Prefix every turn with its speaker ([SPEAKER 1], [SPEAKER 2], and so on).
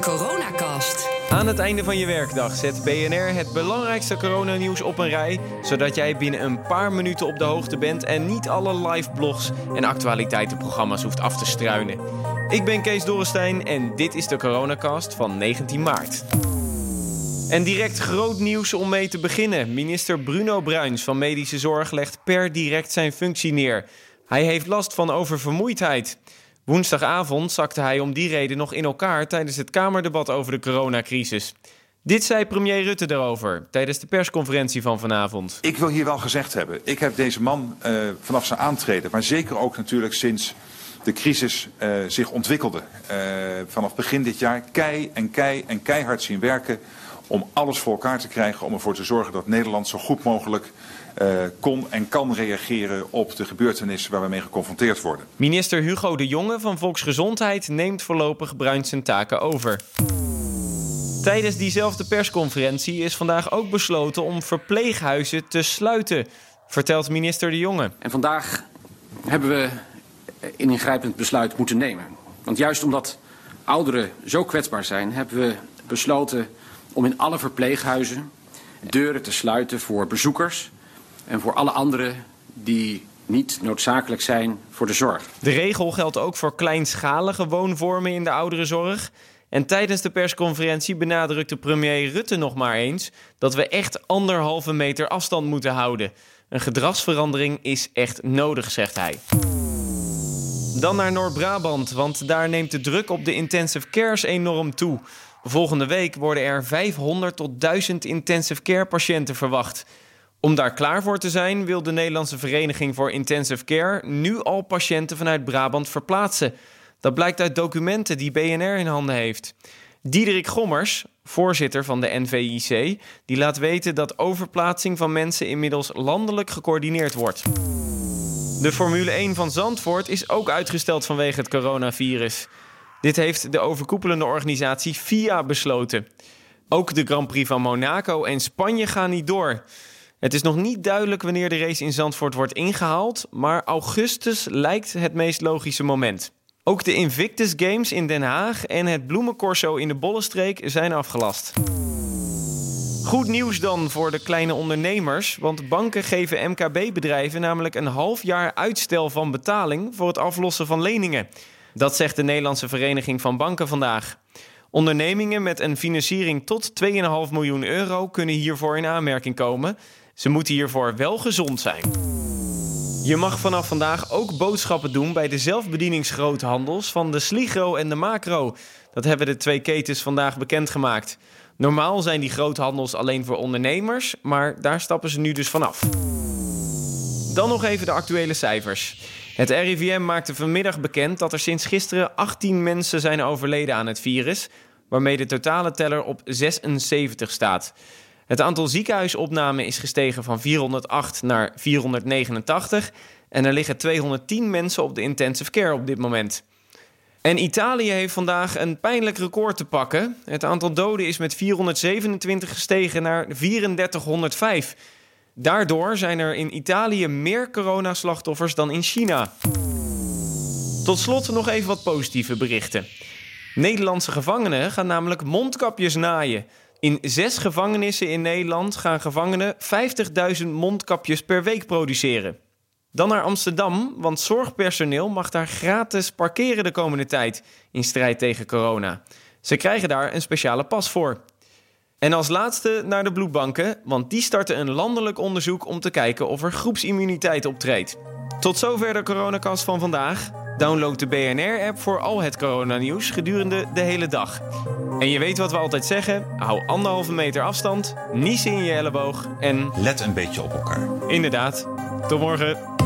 [SPEAKER 1] coronacast.
[SPEAKER 2] Aan het einde van je werkdag zet BNR het belangrijkste coronanieuws op een rij, zodat jij binnen een paar minuten op de hoogte bent en niet alle live blogs en actualiteitenprogramma's hoeft af te struinen. Ik ben Kees Dorrestein en dit is de coronacast van 19 maart. En direct groot nieuws om mee te beginnen. Minister Bruno Bruins van Medische Zorg legt per direct zijn functie neer. Hij heeft last van oververmoeidheid. Woensdagavond zakte hij om die reden nog in elkaar tijdens het Kamerdebat over de coronacrisis. Dit zei premier Rutte daarover tijdens de persconferentie van vanavond.
[SPEAKER 3] Ik wil hier wel gezegd hebben, ik heb deze man uh, vanaf zijn aantreden, maar zeker ook natuurlijk sinds de crisis uh, zich ontwikkelde, uh, vanaf begin dit jaar kei en kei en keihard zien werken om alles voor elkaar te krijgen om ervoor te zorgen dat Nederland zo goed mogelijk uh, kon en kan reageren op de gebeurtenissen waar we mee geconfronteerd worden.
[SPEAKER 2] Minister Hugo de Jonge van Volksgezondheid neemt voorlopig Bruins zijn taken over. Tijdens diezelfde persconferentie is vandaag ook besloten om verpleeghuizen te sluiten, vertelt minister de Jonge.
[SPEAKER 4] En vandaag hebben we een ingrijpend besluit moeten nemen. Want juist omdat ouderen zo kwetsbaar zijn, hebben we besloten om in alle verpleeghuizen deuren te sluiten voor bezoekers en voor alle anderen die niet noodzakelijk zijn voor de zorg.
[SPEAKER 2] De regel geldt ook voor kleinschalige woonvormen in de ouderenzorg. En tijdens de persconferentie benadrukte premier Rutte nog maar eens dat we echt anderhalve meter afstand moeten houden. Een gedragsverandering is echt nodig, zegt hij. Dan naar Noord-Brabant, want daar neemt de druk op de intensive cares enorm toe. Volgende week worden er 500 tot 1000 intensive care patiënten verwacht. Om daar klaar voor te zijn, wil de Nederlandse Vereniging voor Intensive Care nu al patiënten vanuit Brabant verplaatsen. Dat blijkt uit documenten die BNR in handen heeft. Diederik Gommers, voorzitter van de NVIC, die laat weten dat overplaatsing van mensen inmiddels landelijk gecoördineerd wordt. De Formule 1 van Zandvoort is ook uitgesteld vanwege het coronavirus. Dit heeft de overkoepelende organisatie FIA besloten. Ook de Grand Prix van Monaco en Spanje gaan niet door. Het is nog niet duidelijk wanneer de race in Zandvoort wordt ingehaald, maar augustus lijkt het meest logische moment. Ook de Invictus Games in Den Haag en het Bloemencorso in de Bollenstreek zijn afgelast. Goed nieuws dan voor de kleine ondernemers, want banken geven MKB-bedrijven namelijk een half jaar uitstel van betaling voor het aflossen van leningen. Dat zegt de Nederlandse Vereniging van Banken vandaag. Ondernemingen met een financiering tot 2,5 miljoen euro kunnen hiervoor in aanmerking komen. Ze moeten hiervoor wel gezond zijn. Je mag vanaf vandaag ook boodschappen doen bij de zelfbedieningsgroothandels van de Sligro en de Macro. Dat hebben de twee ketens vandaag bekendgemaakt. Normaal zijn die groothandels alleen voor ondernemers, maar daar stappen ze nu dus vanaf. Dan nog even de actuele cijfers. Het RIVM maakte vanmiddag bekend dat er sinds gisteren 18 mensen zijn overleden aan het virus, waarmee de totale teller op 76 staat. Het aantal ziekenhuisopnamen is gestegen van 408 naar 489 en er liggen 210 mensen op de intensive care op dit moment. En Italië heeft vandaag een pijnlijk record te pakken. Het aantal doden is met 427 gestegen naar 3405. Daardoor zijn er in Italië meer coronaslachtoffers dan in China. Tot slot nog even wat positieve berichten. Nederlandse gevangenen gaan namelijk mondkapjes naaien. In zes gevangenissen in Nederland gaan gevangenen 50.000 mondkapjes per week produceren. Dan naar Amsterdam, want zorgpersoneel mag daar gratis parkeren de komende tijd in strijd tegen corona. Ze krijgen daar een speciale pas voor. En als laatste naar de bloedbanken, want die starten een landelijk onderzoek om te kijken of er groepsimmuniteit optreedt. Tot zover de coronacast van vandaag. Download de BNR-app voor al het coronanieuws gedurende de hele dag. En je weet wat we altijd zeggen: hou anderhalve meter afstand, niezen in je elleboog en.
[SPEAKER 5] Let een beetje op elkaar.
[SPEAKER 2] Inderdaad. Tot morgen.